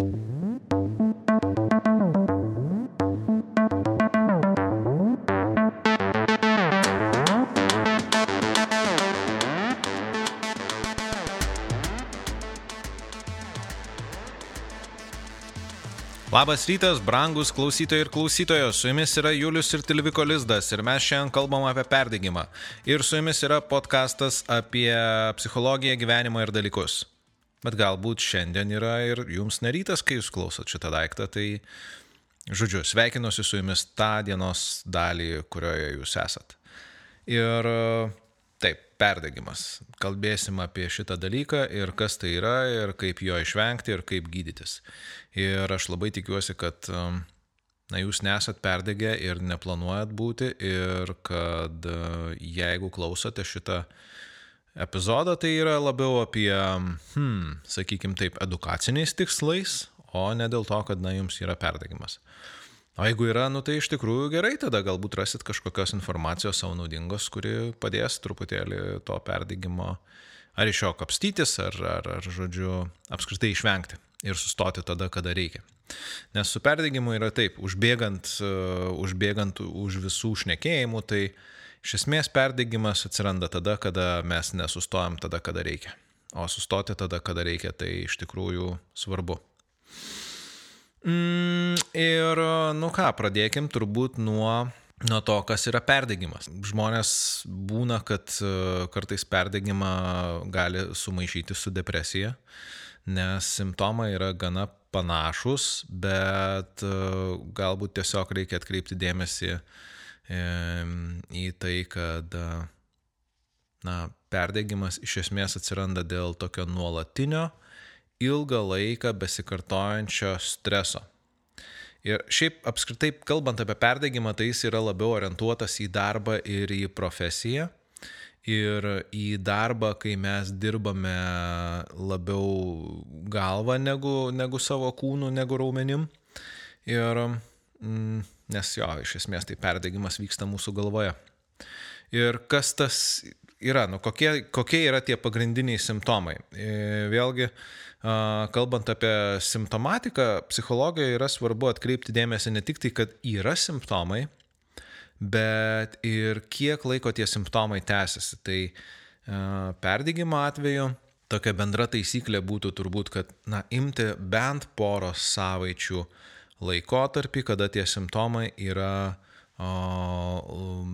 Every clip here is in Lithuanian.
Labas rytas, brangus klausytojai ir klausytojos, su jumis yra Julius ir Tilviko Lizdas ir mes šiandien kalbam apie perdėgymą. Ir su jumis yra podkastas apie psichologiją, gyvenimą ir dalykus. Bet galbūt šiandien yra ir jums nerytas, kai jūs klausot šitą daiktą, tai žodžiu, sveikinuosi su jumis tą dienos dalį, kurioje jūs esat. Ir taip, perdegimas. Kalbėsim apie šitą dalyką ir kas tai yra ir kaip jo išvengti ir kaip gydytis. Ir aš labai tikiuosi, kad na, jūs nesat perdegę ir neplanuojat būti ir kad jeigu klausote šitą epizodą, tai yra labiau apie, hmm, sakykim taip, edukaciniais tikslais, o ne dėl to, kad na, jums yra perdegimas. O jeigu yra, nu tai iš tikrųjų gerai, tada galbūt rasit kažkokios informacijos savo naudingos, kuri padės truputėlį to perdėgymo ar iš jo kapstytis, ar, ar, ar, žodžiu, apskritai išvengti ir sustoti tada, kada reikia. Nes su perdėgymu yra taip, užbėgant, uh, užbėgant už visų šnekėjimų, tai iš esmės perdėgymas atsiranda tada, kada mes nesustojam tada, kada reikia. O sustoti tada, kada reikia, tai iš tikrųjų svarbu. Mm, ir, nu ką, pradėkim turbūt nuo, nuo to, kas yra perdegimas. Žmonės būna, kad e, kartais perdegimą gali sumaišyti su depresija, nes simptomai yra gana panašus, bet e, galbūt tiesiog reikia atkreipti dėmesį į tai, kad na, perdegimas iš esmės atsiranda dėl tokio nuolatinio ilgą laiką besikartojančio streso. Ir šiaip apskritai, kalbant apie perdegimą, tai jis yra labiau orientuotas į darbą ir į profesiją. Ir į darbą, kai mes dirbame labiau galvą negu, negu savo kūnų, negu raumenim. Ir, mm, nes jo, iš esmės tai perdegimas vyksta mūsų galvoje. Ir kas tas yra, nu, kokie, kokie yra tie pagrindiniai simptomai. E, vėlgi, kalbant apie simptomatiką, psichologijoje yra svarbu atkreipti dėmesį ne tik tai, kad yra simptomai, bet ir kiek laiko tie simptomai tęsiasi. Tai perdygimo atveju tokia bendra taisyklė būtų turbūt, kad, na, imti bent poros savaičių laikotarpį, kada tie simptomai yra o,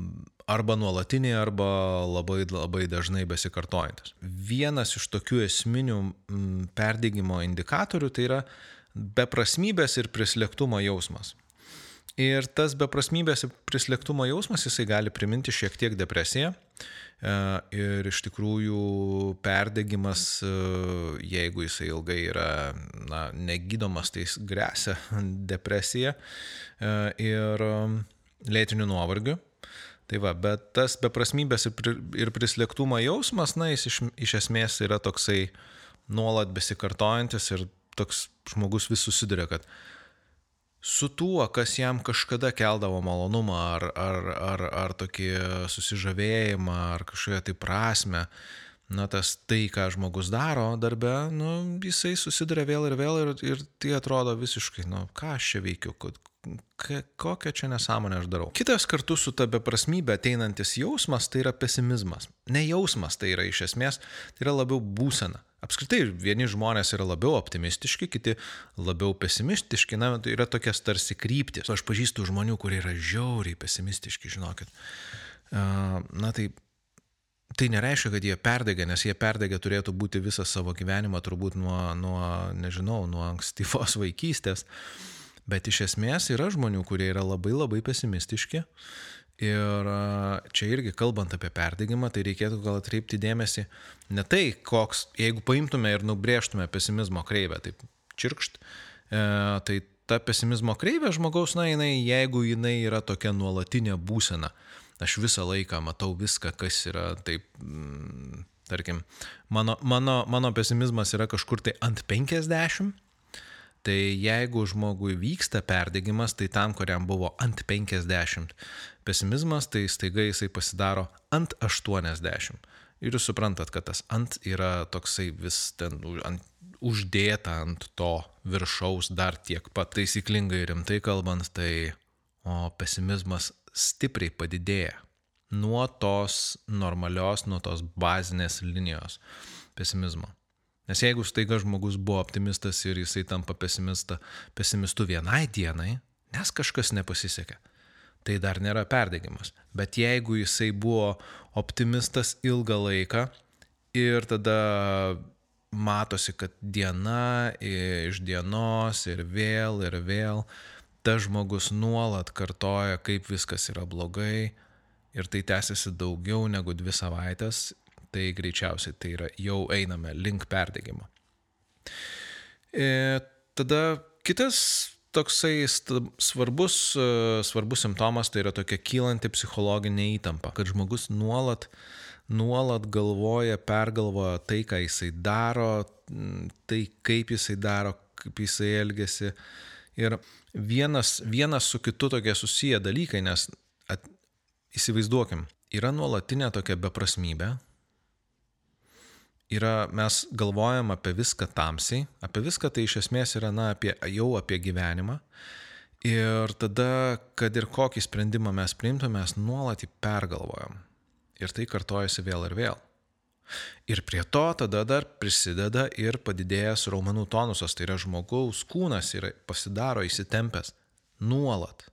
arba nuolatiniai, arba labai, labai dažnai besikartojantis. Vienas iš tokių esminių perdėgymo indikatorių tai yra beprasmybės ir prislėgtumo jausmas. Ir tas beprasmybės ir prislėgtumo jausmas jisai gali priminti šiek tiek depresiją. E, ir iš tikrųjų perdėgymas, e, jeigu jisai ilgai yra na, negydomas, tai jis grėsia depresija e, ir lėtiniu nuovargiu. Tai va, bet tas beprasmybės ir prislėgtumo jausmas, na, jis iš, iš esmės yra toksai nuolat besikartojantis ir toks žmogus vis susiduria, kad su tuo, kas jam kažkada keldavo malonumą ar, ar, ar, ar tokį susižavėjimą ar kažkokią tai prasme, na, tas tai, ką žmogus daro darbe, nu, jisai susiduria vėl ir vėl ir, ir tai atrodo visiškai, nu, ką aš čia veikiu, kokią čia nesąmonę aš darau. Kitas kartu su ta beprasmybė ateinantis jausmas tai yra pesimizmas. Ne jausmas tai yra iš esmės, tai yra labiau būsena. Apskritai, vieni žmonės yra labiau optimistiški, kiti labiau pesimistiški, na, tai yra tokias tarsi kryptis. Aš pažįstu žmonių, kurie yra žiauriai pesimistiški, žinokit. Na tai Tai nereiškia, kad jie perdegė, nes jie perdegė turėtų būti visą savo gyvenimą, turbūt nuo, nuo nežinau, nuo ankstyvos vaikystės. Uh, Bet iš esmės yra žmonių, kurie yra labai labai pesimistiški. Ir čia irgi kalbant apie perdegimą, tai reikėtų gal atkreipti dėmesį ne tai, koks, jeigu paimtume ir nubrėžtume pesimizmo kreivę, taip čirkšt, e, tai ta pesimizmo kreivė žmogaus, na, jinai, jeigu jinai yra tokia nuolatinė būsena, aš visą laiką matau viską, kas yra taip, mm, tarkim, mano, mano, mano pesimizmas yra kažkur tai ant 50 Tai jeigu žmogui vyksta perdegimas, tai tam, kuriam buvo ant 50 pesimizmas, tai staiga jisai pasidaro ant 80. Ir jūs suprantat, kad tas ant yra toksai vis ten ant, uždėta ant to viršaus dar tiek pat taisyklingai rimtai kalbant, tai o pesimizmas stipriai padidėja nuo tos normalios, nuo tos bazinės linijos pesimizmo. Nes jeigu staiga žmogus buvo optimistas ir jisai tampa pesimistu vienai dienai, nes kažkas nepasisekė, tai dar nėra perdegimas. Bet jeigu jisai buvo optimistas ilgą laiką ir tada matosi, kad diena iš dienos ir vėl ir vėl tas žmogus nuolat kartoja, kaip viskas yra blogai ir tai tęsiasi daugiau negu dvi savaitės, tai greičiausiai tai yra jau einame link perdegimo. E, tada kitas toksai svarbus, e, svarbus simptomas tai yra tokia kylanti psichologinė įtampa, kad žmogus nuolat, nuolat galvoja, pergalvoja tai, ką jisai daro, tai kaip jisai daro, kaip jisai elgesi. Ir vienas, vienas su kitu tokie susiję dalykai, nes at, įsivaizduokim, yra nuolatinė tokia beprasmybė, yra, mes galvojam apie viską tamsiai, apie viską tai iš esmės yra, na, apie, jau apie gyvenimą. Ir tada, kad ir kokį sprendimą mes priimtume, mes nuolat jį pergalvojam. Ir tai kartojasi vėl ir vėl. Ir prie to tada dar prisideda ir padidėjęs raumenų tonusas, tai yra žmogaus kūnas yra pasidaro įsitempęs nuolat.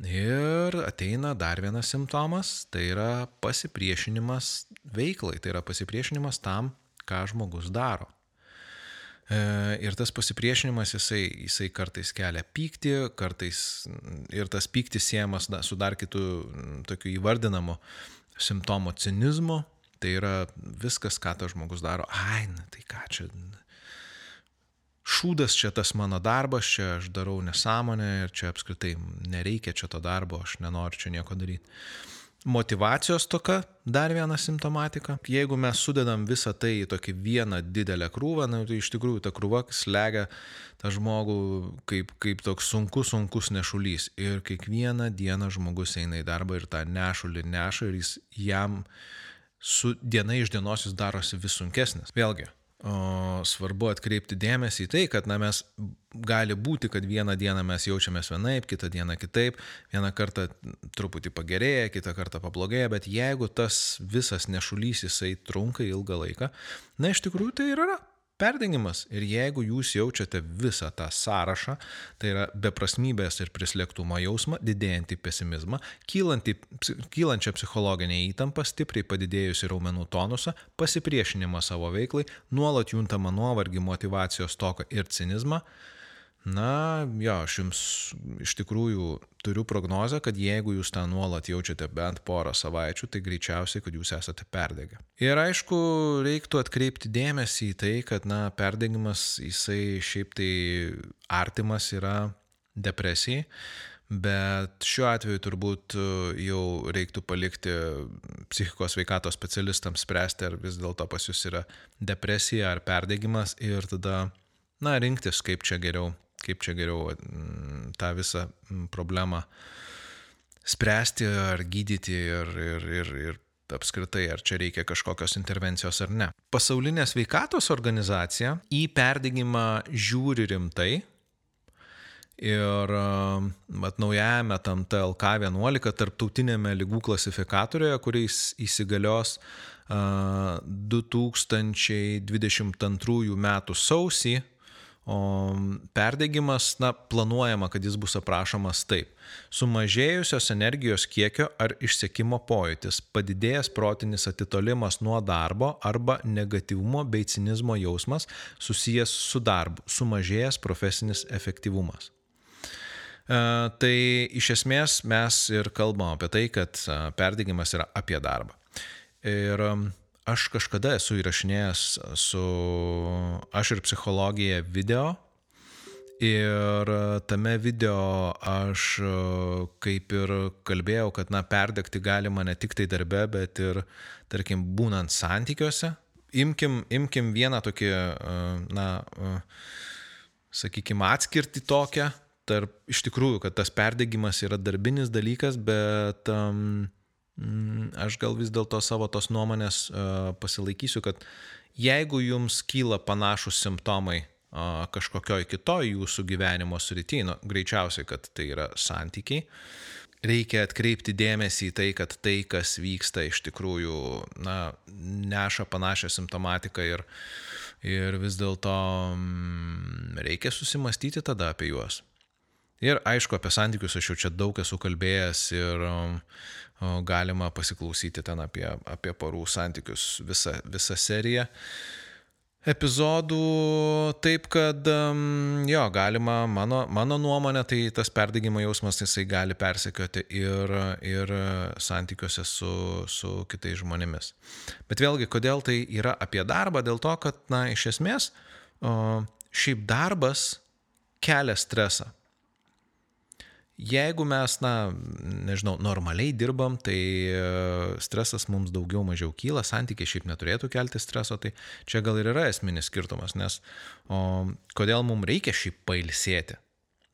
Ir ateina dar vienas simptomas, tai yra pasipriešinimas veiklai, tai yra pasipriešinimas tam, ką žmogus daro. E, ir tas pasipriešinimas, jisai, jisai kartais kelia pyktį, kartais ir tas pyktis siejamas na, su dar kitų tokiu įvardinamu simptomu cinizmu, tai yra viskas, ką tas žmogus daro, ai, na, tai ką čia, šūdas čia tas mano darbas, čia aš darau nesąmonę ir čia apskritai nereikia čia to darbo, aš nenoriu čia nieko daryti. Motivacijos toka, dar viena simptomatika. Jeigu mes sudedam visą tai į tokį vieną didelę krūvą, na, tai iš tikrųjų ta krūva slegia tą žmogų kaip, kaip toks sunkus, sunkus nešulys. Ir kiekvieną dieną žmogus eina į darbą ir tą nešulį neša ir jis jam su diena iš dienos jis darosi vis sunkesnis. Vėlgi, O svarbu atkreipti dėmesį į tai, kad na, mes gali būti, kad vieną dieną mes jaučiamės vienaip, kitą dieną kitaip, vieną kartą truputį pagerėja, kitą kartą pablogėja, bet jeigu tas visas nešulys jisai trunka ilgą laiką, na iš tikrųjų tai ir yra perdengimas. Ir jeigu jūs jaučiate visą tą sąrašą, tai yra beprasmybės ir prislėgtumo jausmą, didėjantį pesimizmą, kylantį, kylančią psichologinę įtampą, stipriai padidėjusi raumenų tonusą, pasipriešinimą savo veiklai, nuolat juntamą nuovargį, motivacijos toką ir cinizmą, Na, jo, aš jums iš tikrųjų turiu prognozę, kad jeigu jūs tą nuolat jaučiate bent porą savaičių, tai greičiausiai, kad jūs esate perdegę. Ir aišku, reiktų atkreipti dėmesį į tai, kad, na, perdegimas, jisai šiaip tai artimas yra depresijai, bet šiuo atveju turbūt jau reiktų palikti psichikos veikatos specialistams spręsti, ar vis dėlto pas jūs yra depresija ar perdegimas ir tada, na, rinktis, kaip čia geriau kaip čia geriau mm, tą visą mm, problemą spręsti ar gydyti ir, ir, ir, ir apskritai, ar čia reikia kažkokios intervencijos ar ne. Pasaulinė sveikatos organizacija į perdegimą žiūri rimtai. Ir mat, naujame tam TLK11 tarptautinėme lygų klasifikatoriuje, kuriais įsigalios uh, 2022 m. sausį, O perdegimas, na, planuojama, kad jis bus aprašomas taip. Sumažėjusios energijos kiekio ar išsiekimo pojūtis, padidėjęs protinis atitolimas nuo darbo arba negatyvumo bei cinizmo jausmas susijęs su darbu, sumažėjęs profesinis efektyvumas. E, tai iš esmės mes ir kalbam apie tai, kad e, perdegimas yra apie darbą. Ir Aš kažkada esu įrašinėjęs su aš ir psichologija video ir tame video aš kaip ir kalbėjau, kad, na, perdegti galima ne tik tai darbe, bet ir, tarkim, būnant santykiuose. Imkim, imkim vieną tokį, na, sakykime, atskirti tokią, tarp iš tikrųjų, kad tas perdegimas yra darbinis dalykas, bet um, aš gal vis dėlto savo tos nuomonės uh, pasilaikysiu, kad jeigu jums kyla panašus simptomai kažkokioj kitoj jūsų gyvenimo srity, nu, greičiausiai, kad tai yra santykiai, reikia atkreipti dėmesį į tai, kad tai, kas vyksta, iš tikrųjų na, neša panašią simptomatiką ir, ir vis dėlto mm, reikia susimastyti tada apie juos. Ir aišku, apie santykius aš jau čia daug esu kalbėjęs ir um, galima pasiklausyti ten apie, apie porų santykius visą, visą seriją epizodų, taip kad jo, galima, mano, mano nuomonė, tai tas perdegimo jausmas jisai gali persekioti ir, ir santykiuose su, su kitais žmonėmis. Bet vėlgi, kodėl tai yra apie darbą? Dėl to, kad, na, iš esmės, šiaip darbas kelia stresą. Jeigu mes, na, nežinau, normaliai dirbam, tai e, stresas mums daugiau mažiau kyla, santykiai šiaip neturėtų kelti streso, tai čia gal ir yra esminis skirtumas, nes o, kodėl mums reikia šiaip pailsėti,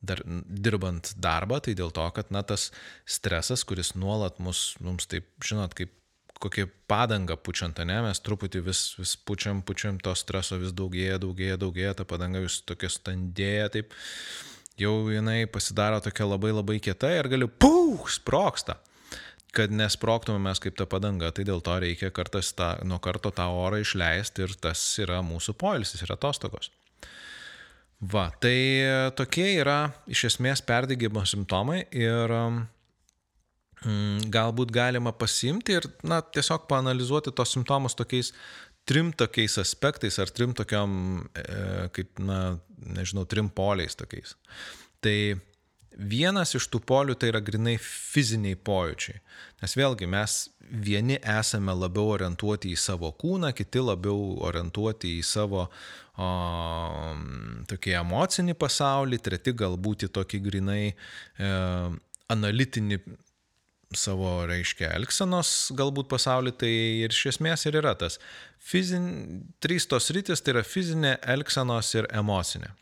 dar dirbant darbą, tai dėl to, kad, na, tas stresas, kuris nuolat mus, mums taip, žinot, kaip kokie padanga pučiant, ne, mes truputį vis, vis pučiam, pučiam, to streso vis daugėja, daugėja, daugėja, ta padanga vis tokia standėja, taip jau jinai pasidaro tokia labai labai kieta ir galiu, pūh, sproksta. Kad nesproktume mes kaip ta padanga, tai dėl to reikia kartas tą, nuo karto tą orą išleisti ir tas yra mūsų poilsis, yra atostogos. Va, tai tokie yra iš esmės perdėgymo simptomai ir mm, galbūt galima pasimti ir na, tiesiog panalizuoti tos simptomus tokiais trim tokiais aspektais ar trim tokiam, e, kaip, na, nežinau, trim poliais tokiais. Tai vienas iš tų polių tai yra grinai fiziniai pojūčiai. Nes vėlgi mes vieni esame labiau orientuoti į savo kūną, kiti labiau orientuoti į savo o, tokį emocinį pasaulį, treti galbūt į tokį grinai e, analitinį savo, reiškia, elgsenos galbūt pasaulį, tai ir iš esmės ir yra tas. Fizin, trys tos rytis tai yra fizinė, elgsenos ir emocinė.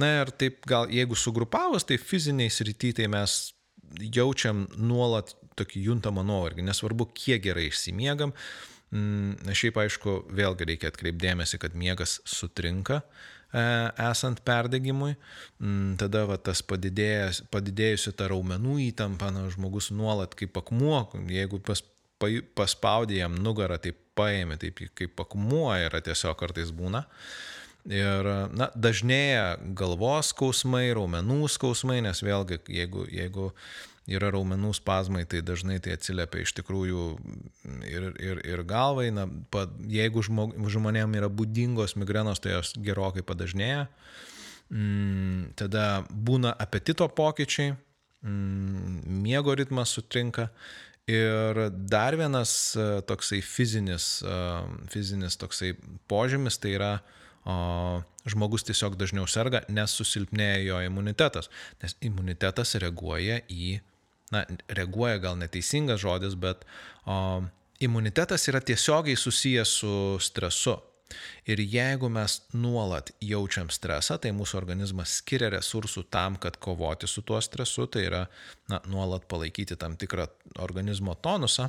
Na ir taip gal jeigu sugrupavus, tai fiziniai srity tai mes jaučiam nuolat tokį juntamą nuovargį, nesvarbu, kiek gerai išsimiegam. Mm, šiaip aišku, vėlgi reikia atkreipdėmėsi, kad miegas sutrinka, E, esant perdegimui, mm, tada va, tas padidėjusi ta raumenų įtampa, na, žmogus nuolat kaip akmuo, jeigu pas, paspaudė jam nugarą, tai paėmė, taip kaip akmuo yra tiesiog kartais būna. Ir na, dažnėja galvos skausmai, raumenų skausmai, nes vėlgi, jeigu, jeigu yra raumenų spazmai, tai dažnai tai atsiliepia iš tikrųjų ir, ir, ir galvai. Na, pa, jeigu žmog, žmonėm yra būdingos migrenos, tai jos gerokai padažnėja. Mm, tada būna apetito pokyčiai, mm, miego ritmas sutrinka. Ir dar vienas e, toksai fizinis, e, fizinis toksai požymis tai yra o, žmogus tiesiog dažniau serga, nes susilpnėja jo imunitetas. Nes imunitetas reaguoja į na, reaguoja gal neteisingas žodis, bet o, imunitetas yra tiesiogiai susijęs su stresu. Ir jeigu mes nuolat jaučiam stresą, tai mūsų organizmas skiria resursų tam, kad kovoti su tuo stresu, tai yra na, nuolat palaikyti tam tikrą organizmo tonusą.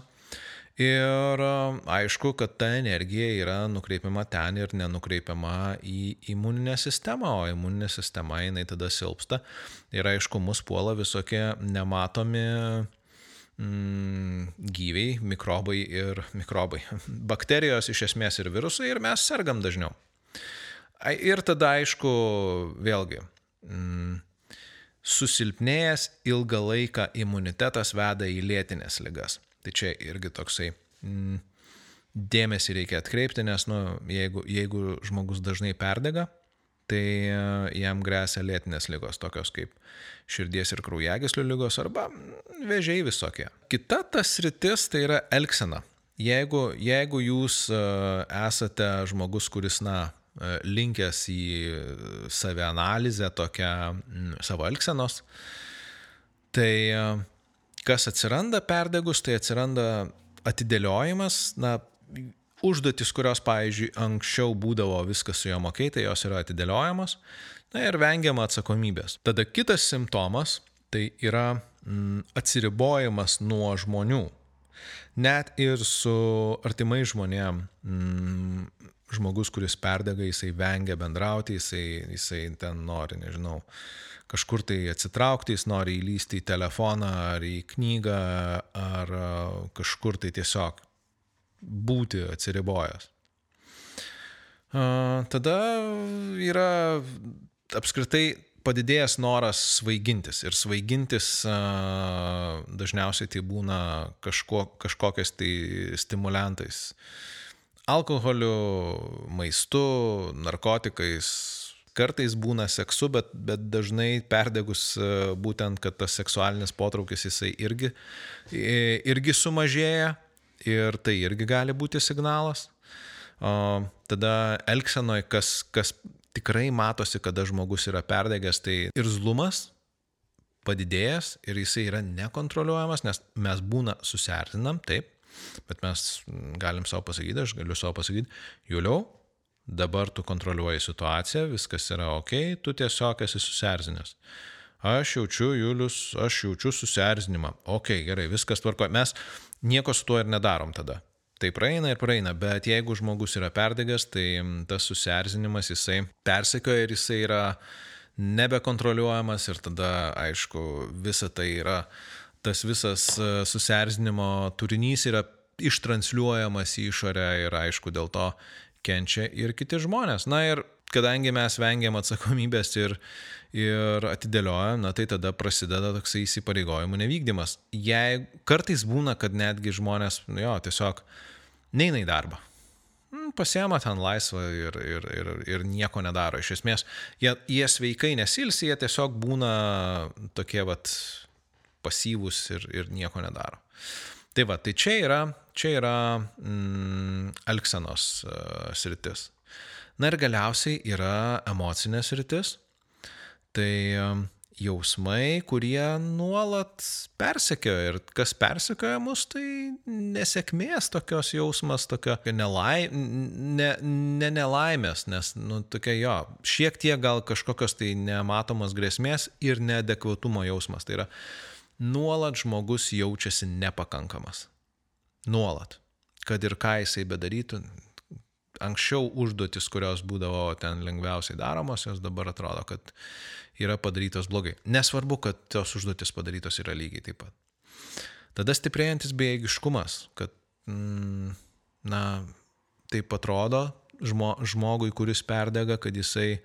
Ir aišku, kad ta energija yra nukreipiama ten ir nenukreipiama į imuninę sistemą, o imuninė sistema jinai tada silpsta. Ir aišku, mus puola visokie nematomi mm, gyviai, mikrobai ir mikrobai. Bakterijos iš esmės ir virusai ir mes sergam dažniau. Ir tada aišku, vėlgi, mm, susilpnėjęs ilgą laiką imunitetas veda į lėtinės ligas. Tai čia irgi toksai mm, dėmesį reikia atkreipti, nes nu, jeigu, jeigu žmogus dažnai perdega, tai e, jam grėsia lėtinės lygos, tokios kaip širdies ir kraujagyslių lygos arba vėžiai visokie. Kita tas rytis tai yra elgsena. Jeigu, jeigu jūs e, esate žmogus, kuris, na, e, linkęs į savianalizę, tokią savo elgsenos, tai kas atsiranda perdegus, tai atsiranda atidėliojimas, na, užduotis, kurios, pavyzdžiui, anksčiau būdavo viskas su juo mokėtai, tai jos yra atidėliojamos, na ir vengiama atsakomybės. Tada kitas simptomas tai yra mm, atsiribojimas nuo žmonių. Net ir su artimai žmonėm, mm, žmogus, kuris perdega, jisai vengia bendrauti, jisai, jisai ten nori, nežinau, kažkur tai atsitraukti, jis nori įlysti į telefoną ar į knygą, ar kažkur tai tiesiog būti atsiribojęs. Tada yra apskritai padidėjęs noras svaigintis. Ir svaigintis dažniausiai tai būna kažko, kažkokiais tai stimulantais. Alkoholiu, maistu, narkotikais, kartais būna seksu, bet, bet dažnai perdegus būtent, kad tas seksualinis potraukis jisai irgi, irgi sumažėja ir tai irgi gali būti signalas. O tada elgsenoje, kas, kas tikrai matosi, kada žmogus yra perdegęs, tai ir zlumas padidėjęs ir jisai yra nekontroliuojamas, nes mes būna susierzinam, taip, bet mes galim savo pasakyti, aš galiu savo pasakyti, Juliau, dabar tu kontroliuoji situaciją, viskas yra ok, tu tiesiog esi susierzinęs. Aš jaučiu, Julius, aš jaučiu susierzinimą. Ok, gerai, viskas tvarko. Mes nieko su tuo ir nedarom tada. Tai praeina ir praeina, bet jeigu žmogus yra perdegęs, tai tas susierzinimas jisai persekioja ir jisai yra nebekontroliuojamas ir tada, aišku, visa tai yra, tas visas e, susierzinimo turinys yra ištransliuojamas į išorę ir aišku, dėl to kenčia ir kiti žmonės. Na ir kadangi mes vengiam atsakomybės ir, ir atidėliojam, na tai tada prasideda toksai įsipareigojimų nevykdymas. Jei kartais būna, kad netgi žmonės, nu jo, tiesiog neina į darbą. Hmm, pasiema ten laisvą ir, ir, ir, ir nieko nedaro. Iš esmės, jie, jie sveikai nesilsi, jie tiesiog būna tokie vat pasyvūs ir, ir nieko nedaro. Tai va, tai čia yra, čia yra mm, Elksenos uh, sritis. Na ir galiausiai yra emocinės rytis. Tai jausmai, kurie nuolat persekioja ir kas persekioja mus, tai nesėkmės tokios jausmas, tokio nelai, ne, ne nelaimės, nes, nu, tokia jo, šiek tiek gal kažkokios tai nematomos grėsmės ir neadekvatumo jausmas. Tai yra nuolat žmogus jaučiasi nepakankamas. Nuolat. Kad ir ką jisai bedarytų, anksčiau užduotis, kurios būdavo ten lengviausiai daromos, jos dabar atrodo, kad yra padarytos blogai. Nesvarbu, kad tos užduotis padarytos yra lygiai taip pat. Tada stiprėjantis bejėgiškumas, kad, mm, na, taip atrodo žmo, žmogui, kuris perdega, kad jisai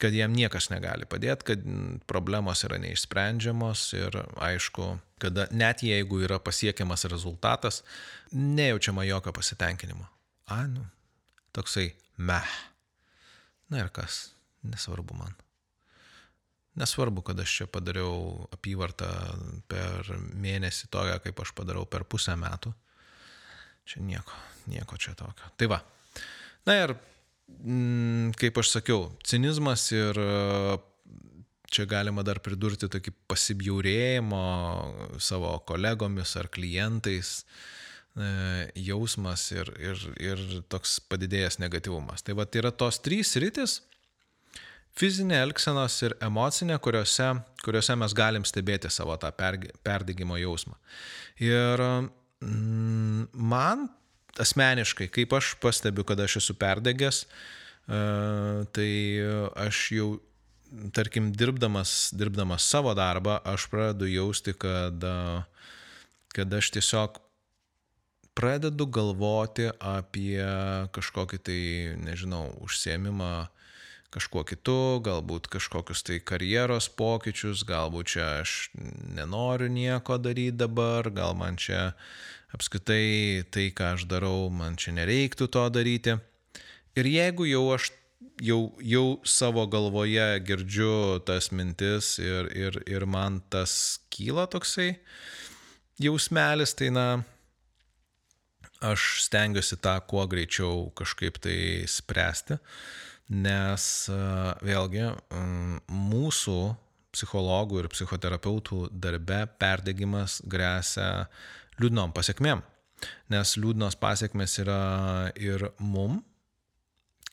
kad jam niekas negali padėti, kad problemos yra neišsprendžiamos ir aišku, kada net jeigu yra pasiekiamas rezultatas, nejaučiama jokio pasitenkinimo. A, nu, toksai meh. Na ir kas, nesvarbu man. Nesvarbu, kad aš čia padariau apyvartą per mėnesį tokią, kaip aš padarau per pusę metų. Čia nieko, nieko čia tokio. Tai va. Na ir, mm, kaip aš sakiau, cinizmas ir čia galima dar pridurti tokį pasibjaurėjimo savo kolegomis ar klientais E, jausmas ir, ir, ir toks padidėjęs negatyvumas. Tai va, tai yra tos trys rytis - fizinė elgsenos ir emocinė, kuriuose, kuriuose mes galim stebėti savo tą perdegimo jausmą. Ir mm, man asmeniškai, kaip aš pastebiu, kad aš esu perdegęs, e, tai aš jau, tarkim, dirbdamas, dirbdamas savo darbą, aš pradedu jausti, kad, kad aš tiesiog pradedu galvoti apie kažkokį tai, nežinau, užsiemimą kažkuo kitu, galbūt kažkokius tai karjeros pokyčius, galbūt čia aš nenoriu nieko daryti dabar, gal man čia apskritai tai, ką aš darau, man čia nereiktų to daryti. Ir jeigu jau aš jau, jau savo galvoje girdžiu tas mintis ir, ir, ir man tas kyla toksai jausmelis, tai na, aš stengiuosi tą kuo greičiau kažkaip tai spręsti, nes vėlgi mūsų psichologų ir psichoterapeutų darbe perdegimas grėsia liūdnom pasiekmėm. Nes liūdnos pasiekmes yra ir mum,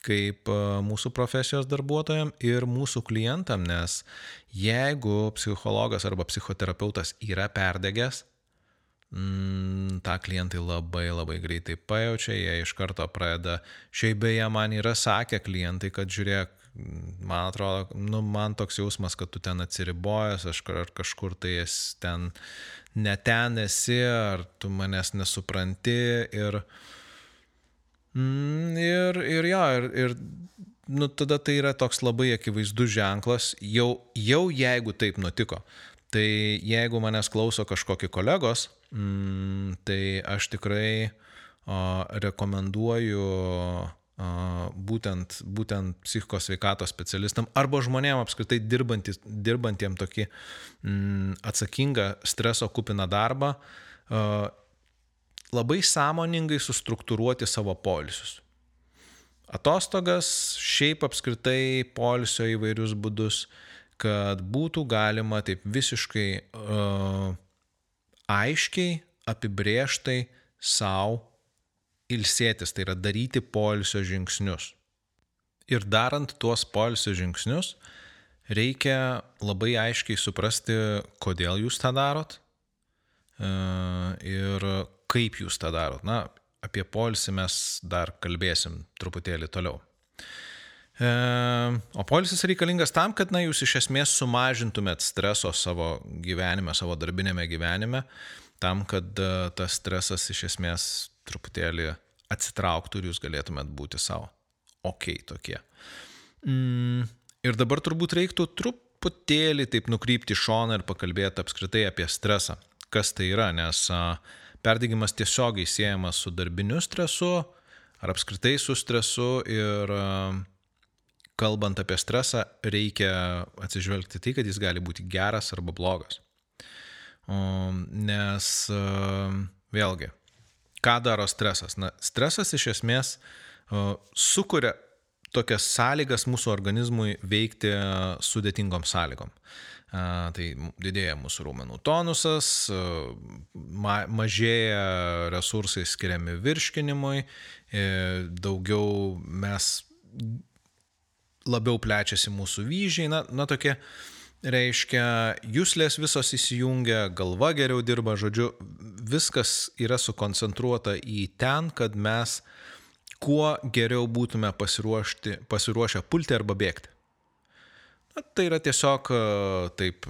kaip mūsų profesijos darbuotojam ir mūsų klientam, nes jeigu psichologas arba psichoterapeutas yra perdegęs, mm, tą klientai labai labai greitai pajaučia, jie iš karto pradeda. Šiaip beje, man yra sakę klientai, kad žiūrėk, man atrodo, nu, man toks jausmas, kad tu ten atsiribojęs, aš kažkur tai esi ten, ne ten esi, ar tu manęs nesupranti ir, mm, ir, ir jo, ir, ir nu, tada tai yra toks labai akivaizdus ženklas, jau, jau jeigu taip nutiko. Tai jeigu manęs klauso kažkokie kolegos, mm, tai aš tikrai o, rekomenduoju o, būtent, būtent psichikos sveikatos specialistam arba žmonėm apskritai dirbantiem tokį mm, atsakingą streso kupiną darbą, labai sąmoningai sustruktūruoti savo polisius atostogas, šiaip apskritai polisio įvairius būdus, kad būtų galima taip visiškai uh, aiškiai, apibrieštai savo ilsėtis, tai yra daryti polisio žingsnius. Ir darant tuos polisio žingsnius, reikia labai aiškiai suprasti, kodėl jūs tą darot uh, ir kaip jūs tą darot. Na, apie polisį mes dar kalbėsim truputėlį toliau. E, o polisis reikalingas tam, kad na, jūs iš esmės sumažintumėt streso savo gyvenime, savo darbinėme gyvenime, tam, kad e, tas stresas iš esmės truputėlį atsitrauktų ir jūs galėtumėt būti savo. Ok, tokie. Mm, ir dabar turbūt reiktų truputėlį taip nukrypti šoną ir pakalbėti apskritai apie stresą. Kas tai yra, nes uh, Perdegimas tiesiogiai siejamas su darbiniu stresu ar apskritai su stresu ir kalbant apie stresą, reikia atsižvelgti tai, kad jis gali būti geras arba blogas. Nes vėlgi, ką daro stresas? Na, stresas iš esmės sukuria tokias sąlygas mūsų organizmui veikti sudėtingom sąlygom. Tai didėja mūsų raumenų tonusas, ma mažėja resursai skiriami virškinimui, e, daugiau mes labiau plečiasi mūsų vyžiai, na, na tokie, reiškia, jūslės visos įsijungia, galva geriau dirba, žodžiu, viskas yra sukoncentruota į ten, kad mes kuo geriau būtume pasiruošę pulti arba bėgti. Na, tai yra tiesiog taip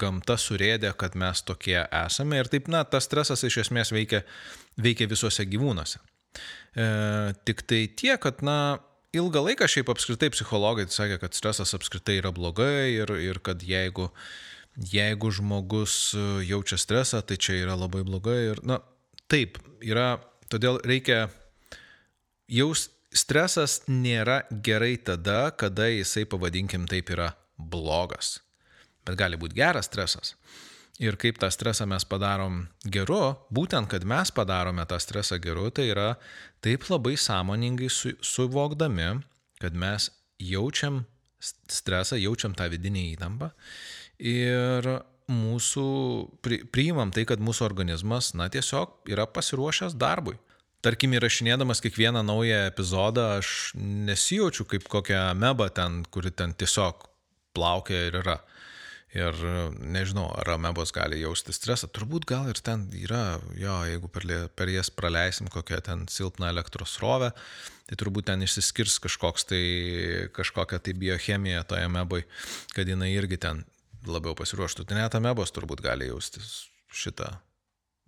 gamta surėdė, kad mes tokie esame ir taip, na, tas stresas iš esmės veikia, veikia visuose gyvūnuose. E, tik tai tiek, kad, na, ilgą laiką šiaip apskritai psichologai sakė, kad stresas apskritai yra blogai ir, ir kad jeigu, jeigu žmogus jaučia stresą, tai čia yra labai blogai ir, na, taip, yra, todėl reikia jaus, stresas nėra gerai tada, kada jisai, pavadinkim, taip yra blogas. Bet gali būti geras stresas. Ir kaip tą stresą mes padarom geru, būtent, kad mes padarome tą stresą geru, tai yra taip labai sąmoningai su, suvokdami, kad mes jaučiam stresą, jaučiam tą vidinį įtampą ir mūsų, pri, priimam tai, kad mūsų organizmas, na, tiesiog yra pasiruošęs darbui tarkim, įrašinėdamas kiekvieną naują epizodą, aš nesijaučiu kaip kokią mebą ten, kuri ten tiesiog plaukia ir yra. Ir nežinau, ar amebos gali jausti stresą. Turbūt gal ir ten yra, jo, jeigu per, per jas praleisim kokią ten silpną elektros rovę, tai turbūt ten išsiskirs kažkoks tai, kažkokia tai biochemija toje ameboje, kad jinai irgi ten labiau pasiruoštų. Tai net amebos turbūt gali jaustis šitą.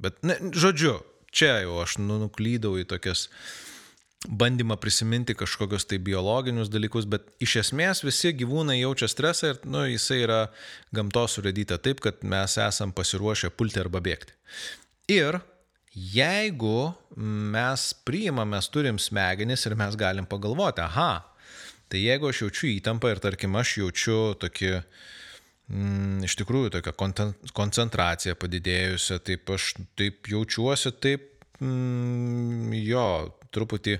Bet, ne, žodžiu, čia jau aš nu, nuklydau į tokias bandymą prisiminti kažkokius tai biologinius dalykus, bet iš esmės visi gyvūnai jaučia stresą ir nu, jisai yra gamtos suradyta taip, kad mes esam pasiruošę pulti arba bėgti. Ir jeigu mes priimam, mes turim smegenis ir mes galim pagalvoti, aha, tai jeigu aš jaučiu įtampą ir tarkim aš jaučiu tokį mm, iš tikrųjų tokia koncentracija padidėjusi, taip aš taip jaučiuosi, taip mm, jo, truputį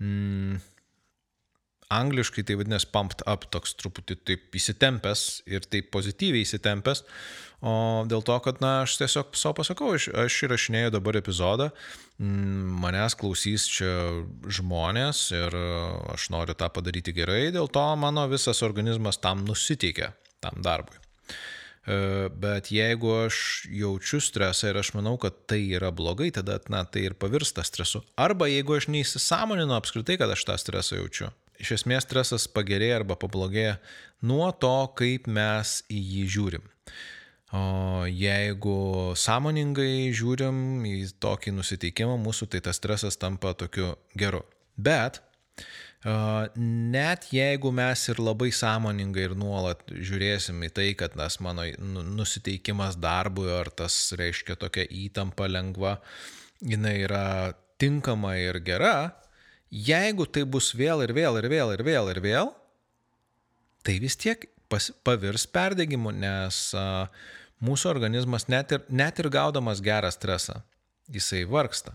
mm, angliškai tai vadinasi pumped up, toks truputį taip įsitempęs ir taip pozityviai įsitempęs, o dėl to, kad, na, aš tiesiog savo pasakau, aš, aš įrašinėjau dabar epizodą, mm, manęs klausys čia žmonės ir aš noriu tą padaryti gerai, dėl to mano visas organizmas tam nusiteikia tam darbui. Bet jeigu aš jaučiu stresą ir aš manau, kad tai yra blogai, tada, na, tai ir pavirsta stresu. Arba jeigu aš neįsisamoninu apskritai, kad aš tą stresą jaučiu. Iš esmės stresas pagerėja arba pablogėja nuo to, kaip mes į jį žiūrim. O jeigu sąmoningai žiūrim į tokį nusiteikimą mūsų, tai tas stresas tampa tokiu geru. Bet net jeigu mes ir labai sąmoningai ir nuolat žiūrėsim į tai, kad nas mano nu, nusiteikimas darbui ar tas reiškia tokia įtampa lengva, jinai yra tinkama ir gera, jeigu tai bus vėl ir vėl ir vėl ir vėl ir vėl, tai vis tiek pas, pavirs perdegimu, nes a, mūsų organizmas net ir, net ir gaudamas gerą stresą, jisai vargsta.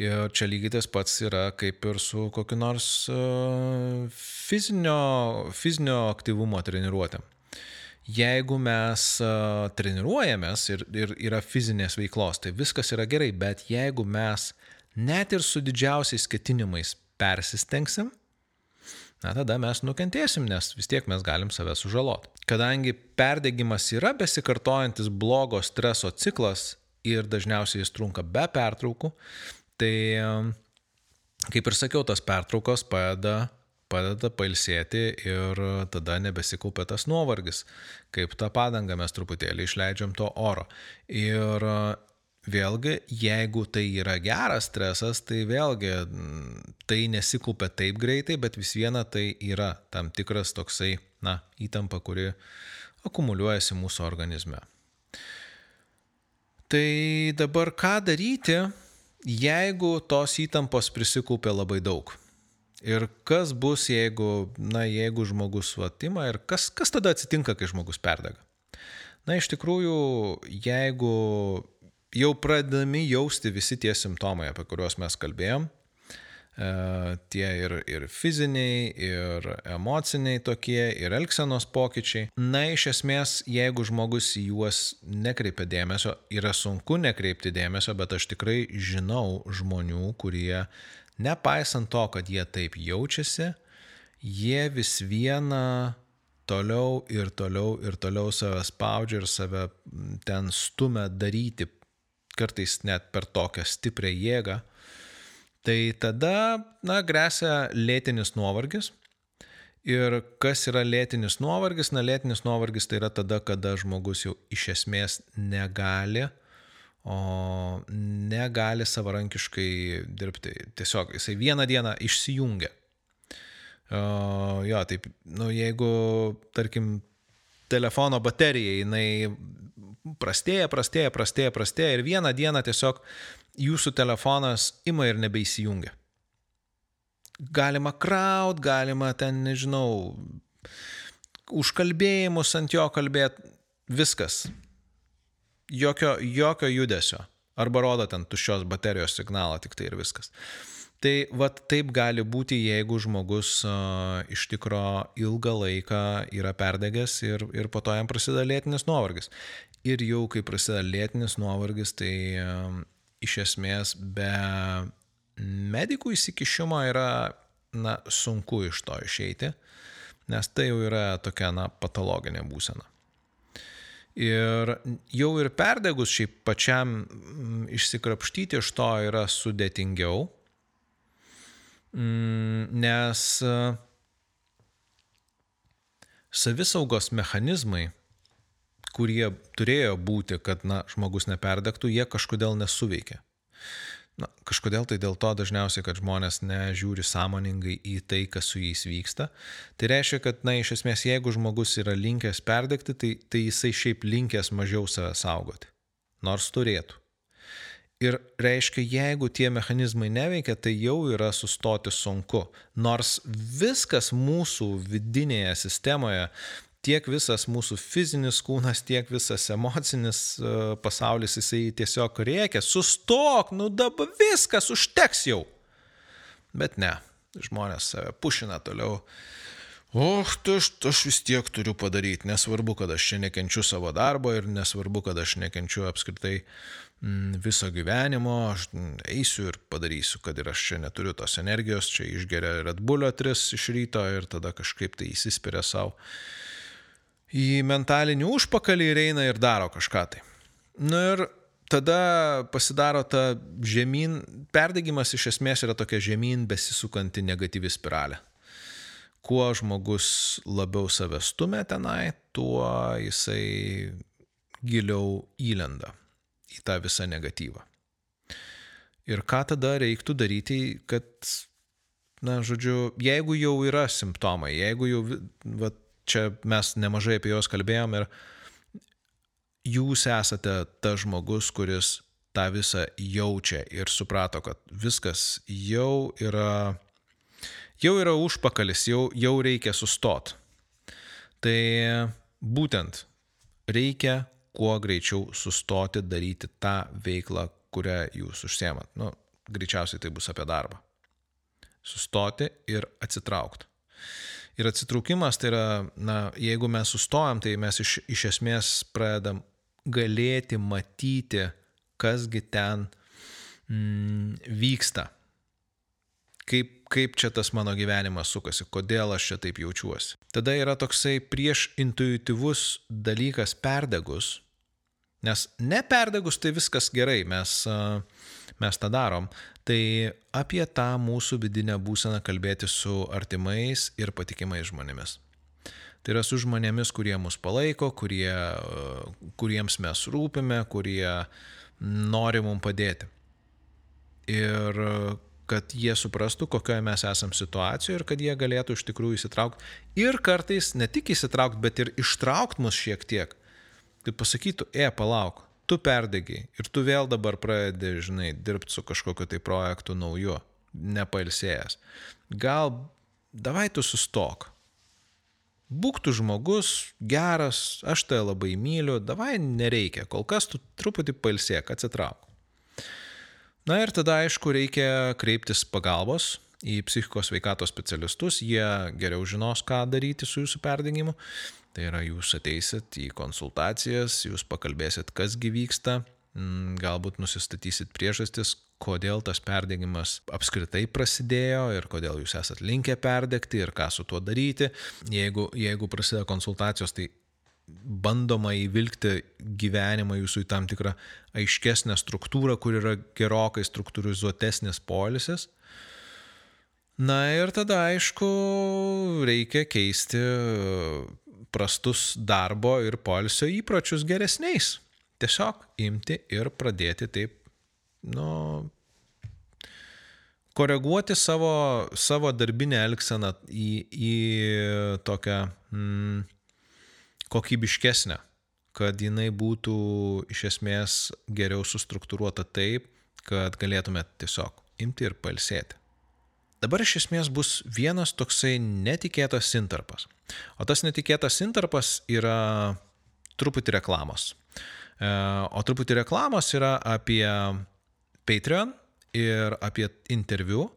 Ir čia lygiai tas pats yra kaip ir su kokiu nors e, fizinio, fizinio aktyvumo treniruotėm. Jeigu mes e, treniruojamės ir, ir yra fizinės veiklos, tai viskas yra gerai, bet jeigu mes net ir su didžiausiais ketinimais persistengsim, na tada mes nukentėsim, nes vis tiek mes galim save sužaloti. Kadangi perdegimas yra besikartojantis blogo streso ciklas ir dažniausiai jis trunka be pertraukų, Tai, kaip ir sakiau, tas pertraukos padeda, padeda pailsėti ir tada nebesikaupia tas nuovargis. Kaip tą padangą mes truputėlį išleidžiam to oro. Ir vėlgi, jeigu tai yra geras stresas, tai vėlgi tai nesikaupia taip greitai, bet vis viena tai yra tam tikras toksai, na, įtampa, kuri akumuliuojasi mūsų organizme. Tai dabar ką daryti, jeigu tos įtampos prisikaupė labai daug. Ir kas bus, jeigu, na, jeigu žmogus vatima ir kas, kas tada atsitinka, kai žmogus perdega? Na, iš tikrųjų, jeigu jau pradedami jausti visi tie simptomai, apie kuriuos mes kalbėjom, tie ir, ir fiziniai, ir emociniai tokie, ir elgsenos pokyčiai. Na, iš esmės, jeigu žmogus į juos nekreipia dėmesio, yra sunku nekreipti dėmesio, bet aš tikrai žinau žmonių, kurie, nepaisant to, kad jie taip jaučiasi, jie vis viena toliau ir toliau ir toliau save spaudžia ir save ten stumia daryti, kartais net per tokią stiprią jėgą, tai tada, na, grėsia lėtinis nuovargis. Ir kas yra lėtinis nuovargis? Na, lėtinis nuovargis tai yra tada, kada žmogus jau iš esmės negali, o negali savarankiškai dirbti. Tiesiog jisai vieną dieną išsijungia. O, jo, taip, nu, jeigu, tarkim, telefono baterija, jinai prastėja, prastėja, prastėja, prastėja ir vieną dieną tiesiog jūsų telefonas ima ir nebeįsijungia. Galima kraut, galima ten, nežinau, užkalbėjimus ant jo kalbėti, viskas. Jokio, jokio judesio. Arba rodo ten tuščios baterijos signalą, tik tai ir viskas. Tai vad taip gali būti, jeigu žmogus uh, iš tikro ilgą laiką yra perdegęs ir, ir po to jam prasideda lėtinis nuovargis. Ir jau kai prasideda lėtinis nuovargis, tai uh, iš esmės be medikų įsikišimo yra na, sunku iš to išeiti, nes tai jau yra tokia na, patologinė būsena. Ir jau ir perdegus šiaip pačiam mm, išsikrapštyti iš to yra sudėtingiau, mm, nes savisaugos mechanizmai kurie turėjo būti, kad na, žmogus neperdegtų, jie kažkodėl nesuveikia. Na, kažkodėl tai dėl to dažniausiai, kad žmonės nežiūri sąmoningai į tai, kas su jais vyksta. Tai reiškia, kad, na, iš esmės, jeigu žmogus yra linkęs perdegti, tai, tai jisai šiaip linkęs mažiau save saugoti. Nors turėtų. Ir reiškia, jeigu tie mechanizmai neveikia, tai jau yra sustoti sunku. Nors viskas mūsų vidinėje sistemoje tiek visas mūsų fizinis kūnas, tiek visas emocinis e, pasaulis, jisai tiesiog reikia, sustok, nu dabar viskas užteks jau. Bet ne, žmonės save pušina toliau. O, tai aš, aš vis tiek turiu padaryti, nesvarbu, kad aš čia nekenčiu savo darbo ir nesvarbu, kad aš nekenčiu apskritai mm, viso gyvenimo, aš eisiu ir padarysiu, kad ir aš čia neturiu tos energijos, čia išgeria Red Bullio 3 iš ryto ir tada kažkaip tai įsispiria savo. Į mentalinį užpakalį ir eina ir daro kažką tai. Na ir tada pasidaro ta žemyn, perdegimas iš esmės yra tokia žemyn besisukanti negatyvi spiralė. Kuo žmogus labiau save stumia tenai, tuo jisai giliau įlenda į tą visą negatyvą. Ir ką tada reiktų daryti, kad, na, žodžiu, jeigu jau yra simptomai, jeigu jau, va, čia mes nemažai apie juos kalbėjom ir jūs esate tas žmogus, kuris tą visą jaučia ir suprato, kad viskas jau yra, jau yra užpakalis, jau, jau reikia sustot. Tai būtent reikia kuo greičiau sustoti daryti tą veiklą, kurią jūs užsiemat. Nu, greičiausiai tai bus apie darbą. Sustoti ir atsitraukti. Ir atsitraukimas tai yra, na, jeigu mes sustojam, tai mes iš, iš esmės pradedam galėti matyti, kasgi ten mm, vyksta. Kaip, kaip čia tas mano gyvenimas sukasi, kodėl aš čia taip jaučiuosi. Tada yra toksai prieš intuityvus dalykas perdegus, Nes neperdegus tai viskas gerai, mes, mes tą darom. Tai apie tą mūsų vidinę būseną kalbėti su artimais ir patikimais žmonėmis. Tai yra su žmonėmis, kurie mus palaiko, kurie, kuriems mes rūpime, kurie nori mums padėti. Ir kad jie suprastų, kokioje mes esam situacijoje ir kad jie galėtų iš tikrųjų įsitraukti. Ir kartais ne tik įsitraukti, bet ir ištraukti mus šiek tiek tai pasakytų, e, palauk, tu perdegiai ir tu vėl dabar pradedi, žinai, dirbti su kažkokiu tai projektu nauju, nepailsėjęs. Gal davai tu sustok. Būk tu žmogus, geras, aš tai labai myliu, davai nereikia, kol kas tu truputį pailsėk, atsitrauk. Na ir tada, aišku, reikia kreiptis pagalbos į psichikos veikatos specialistus, jie geriau žinos, ką daryti su jūsų perdengimu. Tai yra, jūs ateisit į konsultacijas, jūs pakalbėsit, kas gyvyksta, mm, galbūt nusistatysit priežastis, kodėl tas perdegimas apskritai prasidėjo ir kodėl jūs esat linkę perdegti ir ką su tuo daryti. Jeigu, jeigu prasideda konsultacijos, tai bandoma įvilgti gyvenimą jūsų į tam tikrą aiškesnę struktūrą, kur yra gerokai struktūrizuotesnis polisis. Na ir tada, aišku, reikia keisti prastus darbo ir polisio įpročius geresniais. Tiesiog imti ir pradėti taip, nu, koreguoti savo, savo darbinę elgseną į, į tokią mm, kokybiškesnę, kad jinai būtų iš esmės geriau sustruktūruota taip, kad galėtumėt tiesiog imti ir palsėti. Dabar iš esmės bus vienas toksai netikėtas intarpas. O tas netikėtas intarpas yra truputį reklamos. E, o truputį reklamos yra apie Patreon ir apie interviu.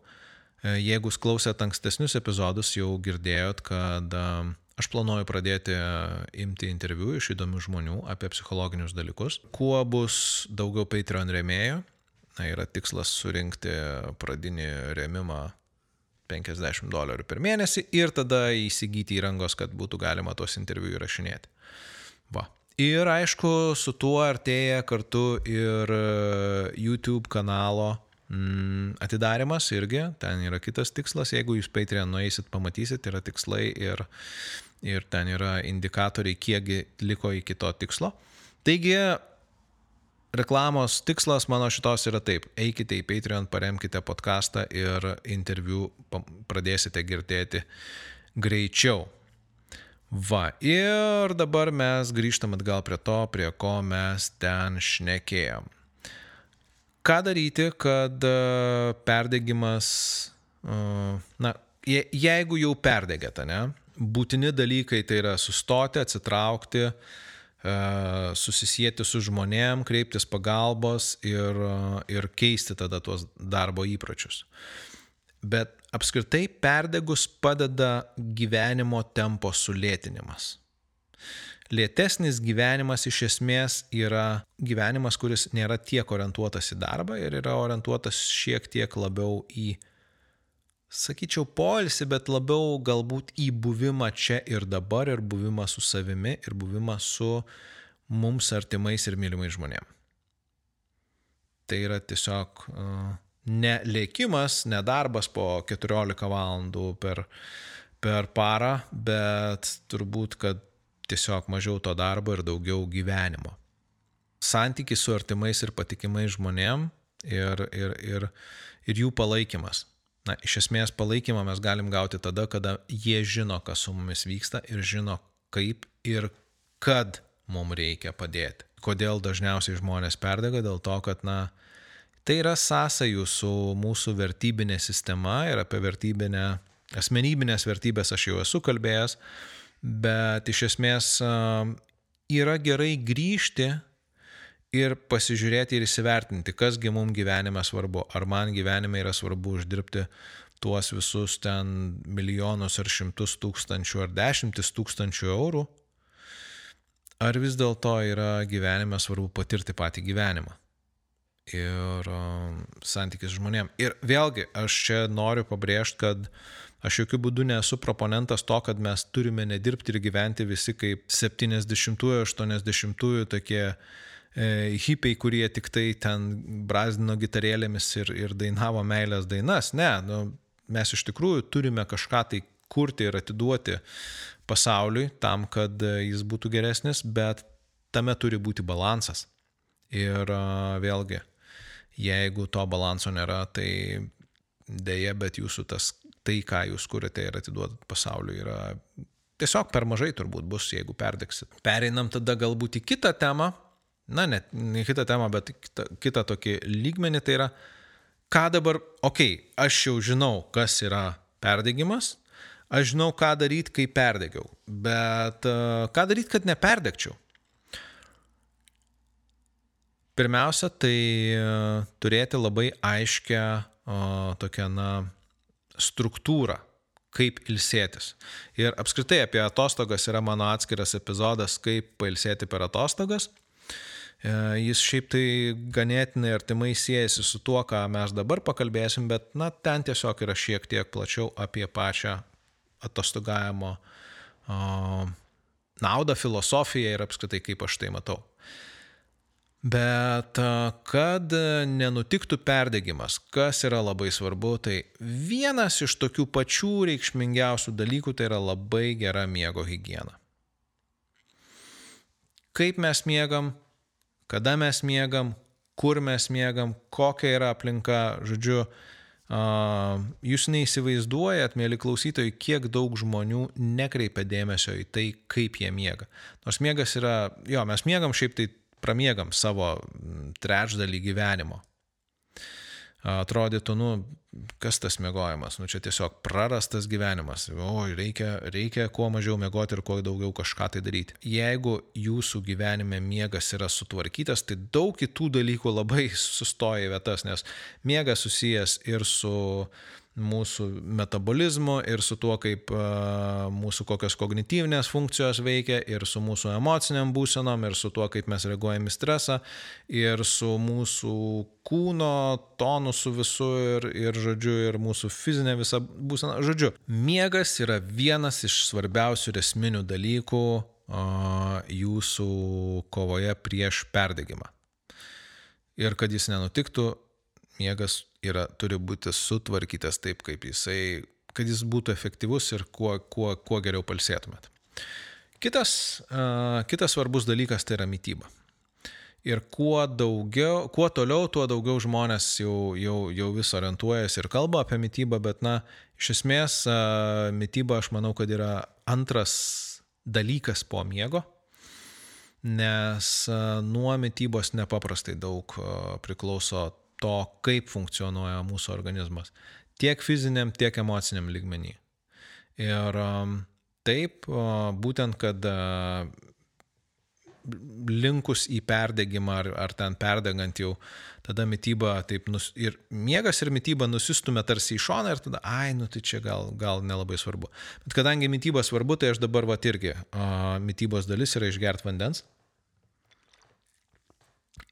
E, jeigu klausėt ankstesnius epizodus, jau girdėjot, kad e, aš planuoju pradėti imti interviu iš įdomių žmonių apie psichologinius dalykus. Kuo bus daugiau Patreon rėmėjų, na, yra tikslas surinkti pradinį rėmimą 50 dolerių per mėnesį ir tada įsigyti įrangos, kad būtų galima tuos interviu įrašinėti. Va. Ir aišku, su tuo artėja kartu ir e, YouTube kanalo mm, atidarimas irgi, ten yra kitas tikslas, jeigu jūs Patreon nueisit, pamatysit, yra tikslai ir, ir ten yra indikatoriai, kiekgi liko iki to tikslo. Taigi, reklamos tikslas mano šitos yra taip. Eikite į Patreon, paremkite podcastą ir interviu pradėsite girdėti greičiau. Va, ir dabar mes grįžtam atgal prie to, prie ko mes ten šnekėjom. Ką daryti, kad e, perdegimas, e, na, jeigu jau perdegėte, ne, būtini dalykai tai yra sustoti, atsitraukti, uh, susisieti su žmonėm, kreiptis pagalbos ir, ir keisti tada tuos darbo įpročius. Bet apskritai perdegus padeda gyvenimo tempo sulėtinimas. Lėtesnis gyvenimas iš esmės yra gyvenimas, kuris nėra tiek orientuotas į darbą ir yra orientuotas šiek tiek labiau į sakyčiau, poilsį, bet labiau galbūt į buvimą čia ir dabar, ir buvimą su savimi, ir buvimą su mums artimais ir mylimais žmonėmis. Tai yra tiesiog uh, ne lėkimas, ne darbas po 14 valandų per, per parą, bet turbūt, kad tiesiog mažiau to darbo ir daugiau gyvenimo. Santykis su artimais ir patikimais žmonėm ir, ir, ir, ir jų palaikymas. Na, iš esmės palaikymą mes galim gauti tada, kada jie žino, kas su mumis vyksta ir žino, kaip ir kad mums reikia padėti. Kodėl dažniausiai žmonės perdega? Dėl to, kad, na, tai yra sąsajų su mūsų vertybinė sistema ir apie vertybinę, asmenybinės vertybės aš jau esu kalbėjęs, bet iš esmės yra gerai grįžti ir pasižiūrėti ir įsivertinti, kasgi mums gyvenime svarbu. Ar man gyvenime yra svarbu uždirbti tuos visus ten milijonus ar šimtus tūkstančių ar dešimtis tūkstančių eurų, ar vis dėlto yra gyvenime svarbu patirti patį gyvenimą ir um, santykis žmonėm. Ir vėlgi, aš čia noriu pabrėžti, kad aš jokių būdų nesu proponentas to, kad mes turime nedirbti ir gyventi visi kaip 70-ųjų, 80-ųjų tokie hipiai, kurie tik tai ten brazdino gitarėlėmis ir, ir dainavo meilės dainas. Ne, nu, mes iš tikrųjų turime kažką tai kurti ir atiduoti pasauliui tam, kad jis būtų geresnis, bet tame turi būti balansas. Ir vėlgi, jeigu to balanso nėra, tai dėja, bet jūsų tas, tai, ką jūs kuriate ir atiduodat pasauliui, yra tiesiog per mažai turbūt bus, jeigu perdegsit. Pereinam tada galbūt į kitą temą, na, ne, ne kitą temą, bet kitą, kitą tokį lygmenį, tai yra, ką dabar, okei, okay, aš jau žinau, kas yra perdegimas, aš žinau, ką daryti, kai perdegiau, bet uh, ką daryti, kad neperdegčiau. Pirmiausia, tai uh, turėti labai aiškę uh, tokią, na, struktūrą, kaip ilsėtis. Ir apskritai apie atostogas yra mano atskiras epizodas, kaip pailsėti per atostogas. E, jis šiaip tai ganėtinai artimai siejasi su tuo, ką mes dabar pakalbėsim, bet na, ten tiesiog yra šiek tiek plačiau apie pačią atostogavimo naudą, filosofiją ir apskritai kaip aš tai matau. Bet kad nenutiktų perdegimas, kas yra labai svarbu, tai vienas iš tokių pačių reikšmingiausių dalykų tai yra labai gera miego higiena. Kaip mes miegam, kada mes miegam, kur mes miegam, kokia yra aplinka, žodžiu, jūs neįsivaizduojat, mėly klausytojai, kiek daug žmonių nekreipia dėmesio į tai, kaip jie miega. Nors miegas yra, jo, mes miegam šiaip tai pramiegam savo trečdalį gyvenimo atrodytų, nu, kas tas mėgojimas, nu čia tiesiog prarastas gyvenimas, o reikia, reikia kuo mažiau mėgoti ir kuo daugiau kažką tai daryti. Jeigu jūsų gyvenime miegas yra sutvarkytas, tai daug kitų dalykų labai sustoja į vietas, nes miegas susijęs ir su mūsų metabolizmu ir su tuo, kaip mūsų kokios kognityvinės funkcijos veikia ir su mūsų emociniam būsenom ir su tuo, kaip mes reaguojame į stresą ir su mūsų kūno tonusu visu ir, ir, žodžiu, ir mūsų fizinė visa būsena. Žodžiu, miegas yra vienas iš svarbiausių ir esminių dalykų jūsų kovoje prieš perdegimą. Ir kad jis nenutiktų, miegas yra, turi būti sutvarkytas taip, kaip jisai, kad jis būtų efektyvus ir kuo, kuo, kuo geriau palsėtumėt. Kitas, uh, kitas svarbus dalykas tai yra mytyba. Ir kuo, daugiau, kuo toliau, tuo daugiau žmonės jau, jau, jau vis orientuojasi ir kalba apie mytybą, bet, na, iš esmės, uh, mytyba, aš manau, kad yra antras dalykas po miego, nes nuo mytybos nepaprastai daug priklauso to, kaip funkcionuoja mūsų organizmas. Tiek fiziniam, tiek emociniam lygmenį. Ir um, taip, būtent, kad linkus į perdegimą ar, ar ten perdegant jau, tada mytyba taip, nus, ir miegas ir mytyba nusistumė tarsi į šoną ir tada, ai, nu tai čia gal, gal nelabai svarbu. Bet kadangi mytyba svarbu, tai aš dabar va irgi, uh, mytybos dalis yra išgerti vandens,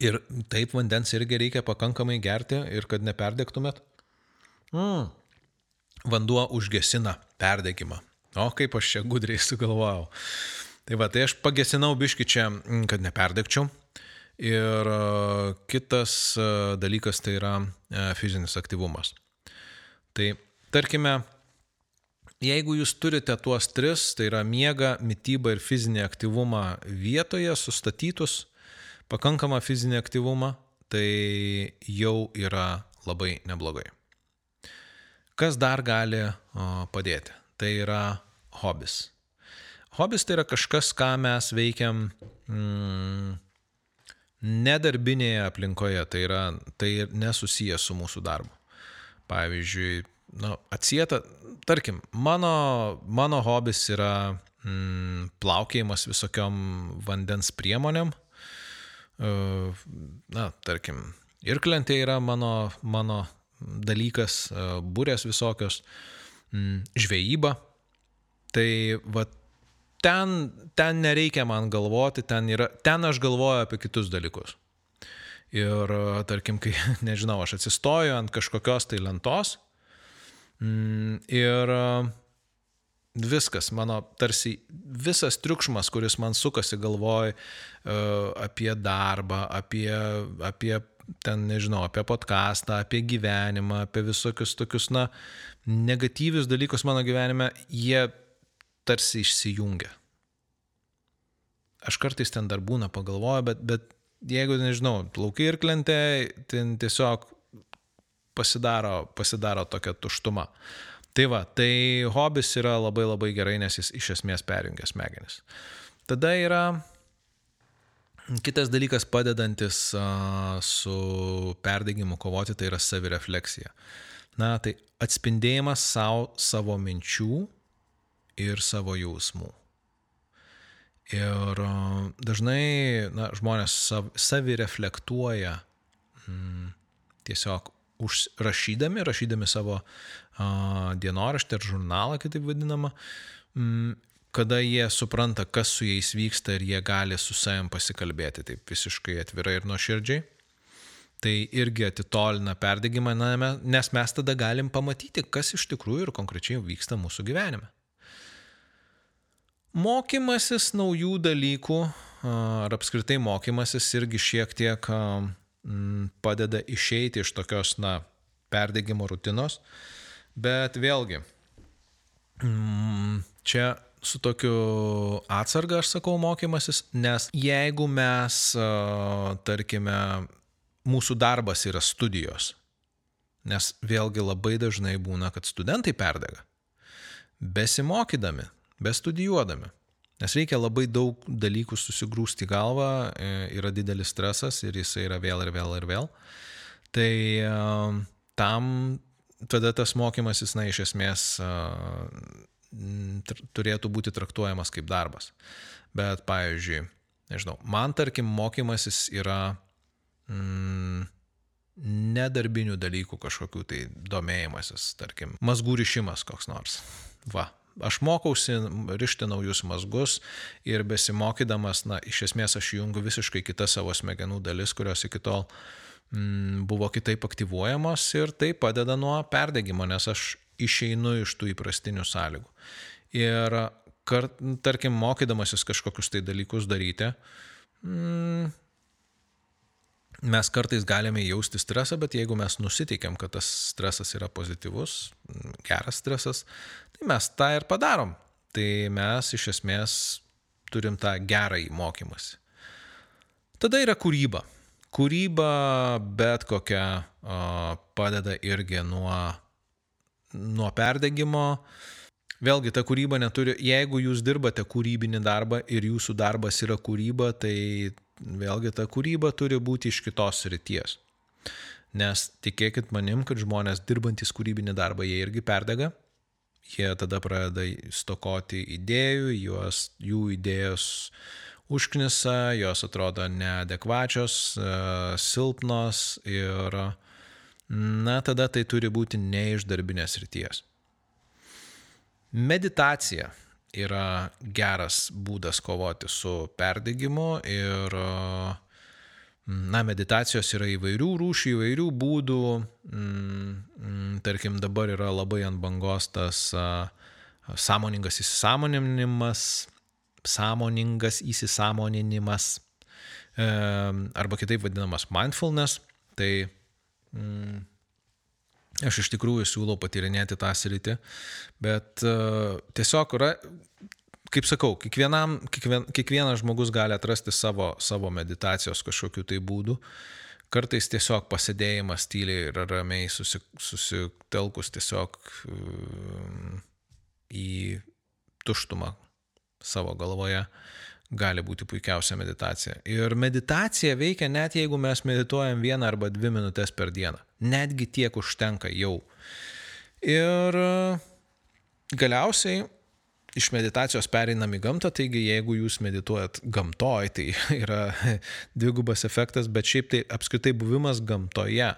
Ir taip vandens irgi reikia pakankamai gerti ir kad neperdegtumėt. Mm. vanduo užgesina perdegimą. O kaip aš čia gudriai sugalvojau. Tai va, tai aš pagesinau biški čia, kad neperdegčiau. Ir kitas dalykas tai yra fizinis aktyvumas. Tai tarkime, jeigu jūs turite tuos tris, tai yra miega, mytyba ir fizinį aktyvumą vietoje sustatytus, pakankamą fizinį aktyvumą, tai jau yra labai neblogai. Kas dar gali padėti? Tai yra hobis. Hobis tai yra kažkas, ką mes veikiam mm, nedarbinėje aplinkoje, tai yra tai nesusijęs su mūsų darbu. Pavyzdžiui, nu, atsieta, tarkim, mano, mano hobis yra mm, plaukėjimas visokiom vandens priemonėm. Na, tarkim, irklentė yra mano, mano dalykas, e, būrės visokios, žvejyba. Tai va ten, ten nereikia man galvoti, ten, yra, ten aš galvoju apie kitus dalykus. Ir e, tarkim, kai, nežinau, aš atsistoju ant kažkokios tai lentos ir e, viskas, mano tarsi visas triukšmas, kuris man sukasi galvoj apie darbą, apie, apie ten, nežinau, apie podcastą, apie gyvenimą, apie visokius tokius, na, negatyvius dalykus mano gyvenime, jie tarsi išsijungia. Aš kartais ten dar būna pagalvoju, bet, bet jeigu, nežinau, plaukai ir klentė, ten tiesiog pasidaro, pasidaro tokia tuštuma. Tai va, tai hobis yra labai labai gerai, nes jis iš esmės perjungia smegenis. Tada yra Kitas dalykas padedantis su perdegimu kovoti, tai yra savirefleksija. Na, tai atspindėjimas savo, savo minčių ir savo jausmų. Ir dažnai na, žmonės sav, savireflektuoja mm, tiesiog užrašydami, rašydami savo dienoraštį ar žurnalą, kitaip vadinamą, mm, kada jie supranta, kas su jais vyksta ir jie gali su savim pasikalbėti taip visiškai atvirai ir nuoširdžiai. Tai irgi atitolina perdegimą, nes mes tada galim pamatyti, kas iš tikrųjų ir konkrečiai vyksta mūsų gyvenime. Mokymasis naujų dalykų ar apskritai mokymasis irgi šiek tiek padeda išeiti iš tokios, na, perdegimo rutinos, bet vėlgi, čia su tokiu atsarga, aš sakau, mokymasis, nes jeigu mes, tarkime, mūsų darbas yra studijos, nes vėlgi labai dažnai būna, kad studentai perdega, besimokydami, bestudijuodami. Nes reikia labai daug dalykų susigrūsti galvą, e, yra didelis stresas ir jisai yra vėl ir vėl ir vėl. Tai tam tada tas mokymasis, na, iš esmės turėtų būti traktuojamas kaip darbas. Bet, pavyzdžiui, nežinau, man tarkim mokymasis yra mm, nedarbinių dalykų kažkokių tai domėjimasis, tarkim, mazgų ryšimas koks nors. Va, aš mokausi rišti naujus mazgus ir besimokydamas, na, iš esmės aš jungiu visiškai kitas savo smegenų dalis, kurios iki tol mm, buvo kitaip aktyvuojamos ir tai padeda nuo perdegimo, nes aš išeinu iš tų įprastinių sąlygų. Ir, kart, tarkim, mokydamasis kažkokius tai dalykus daryti, mm, mes kartais galime jausti stresą, bet jeigu mes nusiteikėm, kad tas stresas yra pozityvus, geras stresas, tai mes tą ir padarom. Tai mes iš esmės turim tą gerąjį mokymasi. Tada yra kūryba. Kūryba bet kokia padeda irgi nuo nuo perdegimo. Vėlgi, ta kūryba neturi, jeigu jūs dirbate kūrybinį darbą ir jūsų darbas yra kūryba, tai vėlgi ta kūryba turi būti iš kitos ryties. Nes tikėkit manim, kad žmonės dirbantis kūrybinį darbą, jie irgi perdega, jie tada pradeda stokoti idėjų, juos, jų idėjos užknisa, jos atrodo neadekvačios, e, silpnos ir na tada tai turi būti ne iš darbinės ryties. Meditacija yra geras būdas kovoti su perdegimu ir Na, meditacijos yra įvairių rūšių, įvairių būdų. Mm, mm, tarkim, dabar yra labai ant bangos tas a, sąmoningas įsisamoninimas, sąmoningas įsisamoninimas, e, arba kitaip vadinamas mindfulness. Tai mm, aš iš tikrųjų siūlau patyrinėti tą sritį, bet uh, tiesiog yra kaip sakau, kiekvienam, kiekvien, kiekvienas žmogus gali atrasti savo, savo meditacijos kažkokiu tai būdu. Kartais tiesiog pasėdėjimas tyliai ir ramiai susi, susitelkus tiesiog um, į tuštumą savo galvoje gali būti puikiausia meditacija. Ir meditacija veikia net jeigu mes medituojam vieną arba dvi minutės per dieną. Netgi tiek užtenka jau. Ir galiausiai iš meditacijos pereinam į gamtą, taigi jeigu jūs medituojat gamtoj, tai yra dvigubas efektas, bet šiaip tai apskritai buvimas gamtoje,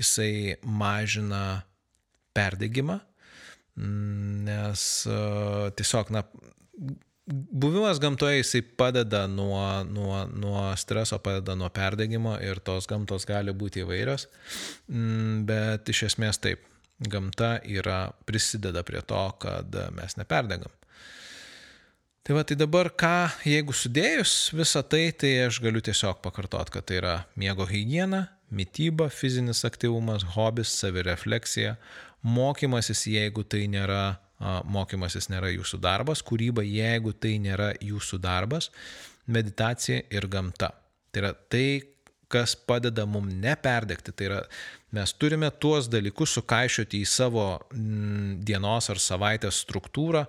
jisai mažina perdegimą, nes tiesiog, na, buvimas gamtoje jisai padeda nuo, nuo, nuo streso, padeda nuo perdegimo ir tos gamtos gali būti įvairios, bet iš esmės taip, gamta yra, prisideda prie to, kad mes neperdegam. Tai va, tai dabar ką, jeigu sudėjus visą tai, tai aš galiu tiesiog pakartot, kad tai yra miego hygiena, mytyba, fizinis aktyvumas, hobis, savirefleksija, mokymasis, jeigu tai nėra, mokymasis nėra jūsų darbas, kūryba, jeigu tai nėra jūsų darbas, meditacija ir gamta. Tai yra tai, kas padeda mums neperdegti. Tai yra, mes turime tuos dalykus sukaišioti į savo mm, dienos ar savaitės struktūrą,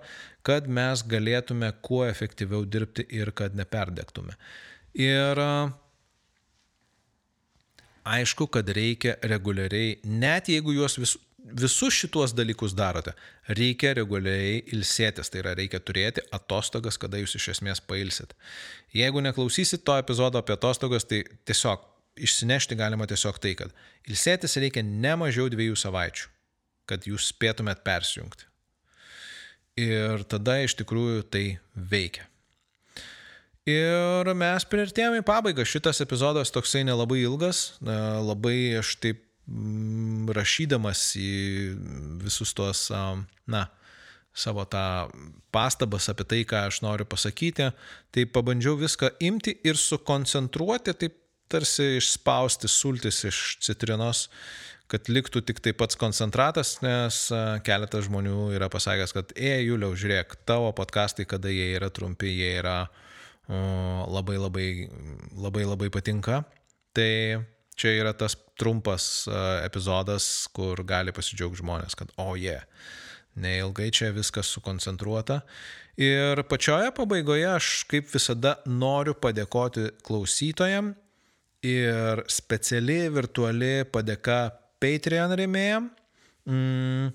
kad mes galėtume kuo efektyviau dirbti ir kad neperdegtume. Ir aišku, kad reikia reguliariai, net jeigu juos vis, visus šituos dalykus darote, reikia reguliariai ilsėtis, tai yra reikia turėti atostogas, kada jūs iš esmės pailsit. Jeigu neklausysit to epizodo apie atostogas, tai tiesiog išsinešti galima tiesiog tai, kad ilsėtis reikia ne mažiau dviejų savaičių, kad jūs spėtumėt persijungti. Ir tada iš tikrųjų tai veikia. Ir mes priartėjome į pabaigą. Šitas epizodas toksai nelabai ilgas, labai aš taip rašydamas į visus tuos, na, savo tą pastabas apie tai, ką aš noriu pasakyti, tai pabandžiau viską imti ir sukoncentruoti, taip tarsi išspausti sultis iš citrinos kad liktų tik tai pats koncentratas, nes keletas žmonių yra pasakęs, kad, e, Juliau, žiūrėk, tavo podkastai, kada jie yra trumpi, jie yra o, labai labai labai labai patinka. Tai čia yra tas trumpas epizodas, kur gali pasidžiaugti žmonės, kad, o jie, yeah, neilgai čia viskas sukoncentruota. Ir pačioje pabaigoje aš kaip visada noriu padėkoti klausytojam ir speciali virtuali padėka Patreon rėmėjam. Mm,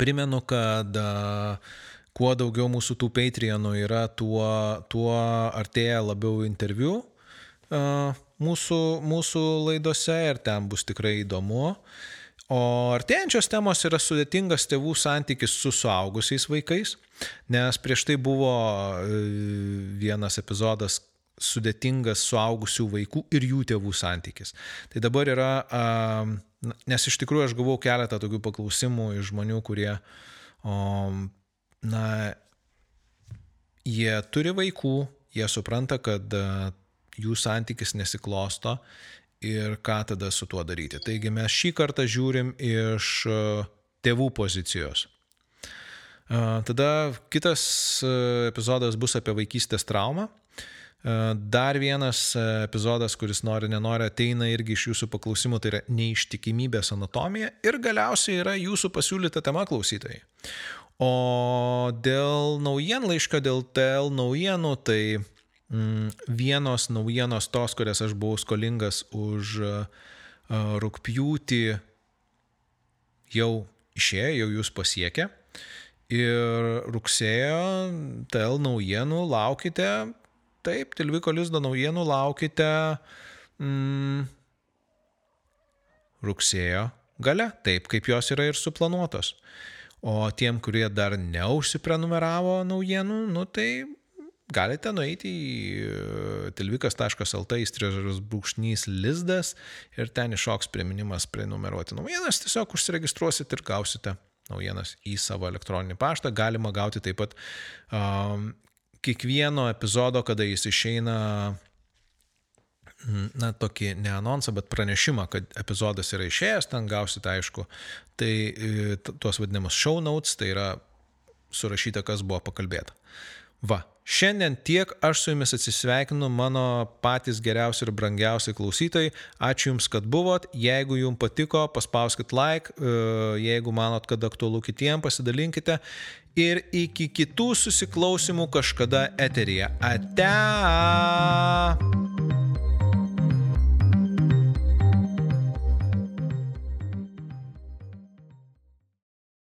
primenu, kad uh, kuo daugiau mūsų tų Patreonų yra, tuo, tuo artėja labiau interviu uh, mūsų, mūsų laidose ir ten bus tikrai įdomu. O artėjančios temos yra sudėtingas tėvų santykis su suaugusiais vaikais, nes prieš tai buvo vienas epizodas, sudėtingas suaugusių vaikų ir jų tėvų santykis. Tai dabar yra, nes iš tikrųjų aš gavau keletą tokių paklausimų iš žmonių, kurie, na, jie turi vaikų, jie supranta, kad jų santykis nesiklosto ir ką tada su tuo daryti. Taigi mes šį kartą žiūrim iš tėvų pozicijos. Tada kitas epizodas bus apie vaikystės traumą. Dar vienas e, epizodas, kuris nori, nenori, ateina irgi iš jūsų paklausimų, tai yra neištikimybės anatomija ir galiausiai yra jūsų pasiūlyta tema klausytojai. O dėl naujienlaiškio, dėl TL naujienų, tai vienos naujienos tos, kurias aš buvau skolingas už uh, rūpjūtį, jau išėjo, jau jūs pasiekė. Ir rugsėjo TL naujienų laukite Taip, Tilviko lizdo naujienų laukite mm, rugsėjo gale, taip kaip jos yra ir suplanuotos. O tiem, kurie dar neužsiprenumeravo naujienų, nu tai galite nueiti į e, tilvikas.lt įstrižas brūkšnys lizdas ir ten iššoks priminimas prenumeruoti naujienas, tiesiog užsiregistruosit ir gausite naujienas į savo elektroninį paštą. Galima gauti taip pat um, kiekvieno epizodo, kada jis išeina, na, tokį ne anonsą, bet pranešimą, kad epizodas yra išėjęs, ten gausite, aišku, tai e, tuos vadinamus show notes, tai yra surašyta, kas buvo pakalbėta. Va, šiandien tiek aš su jumis atsisveikinu, mano patys geriausi ir brangiausi klausytojai. Ačiū Jums, kad buvot. Jeigu Jums patiko, paspauskit like, e, jeigu manot, kad aktualu kitiem, pasidalinkite. Ir iki kitų susiklausimų kažkada eteryje. Ate.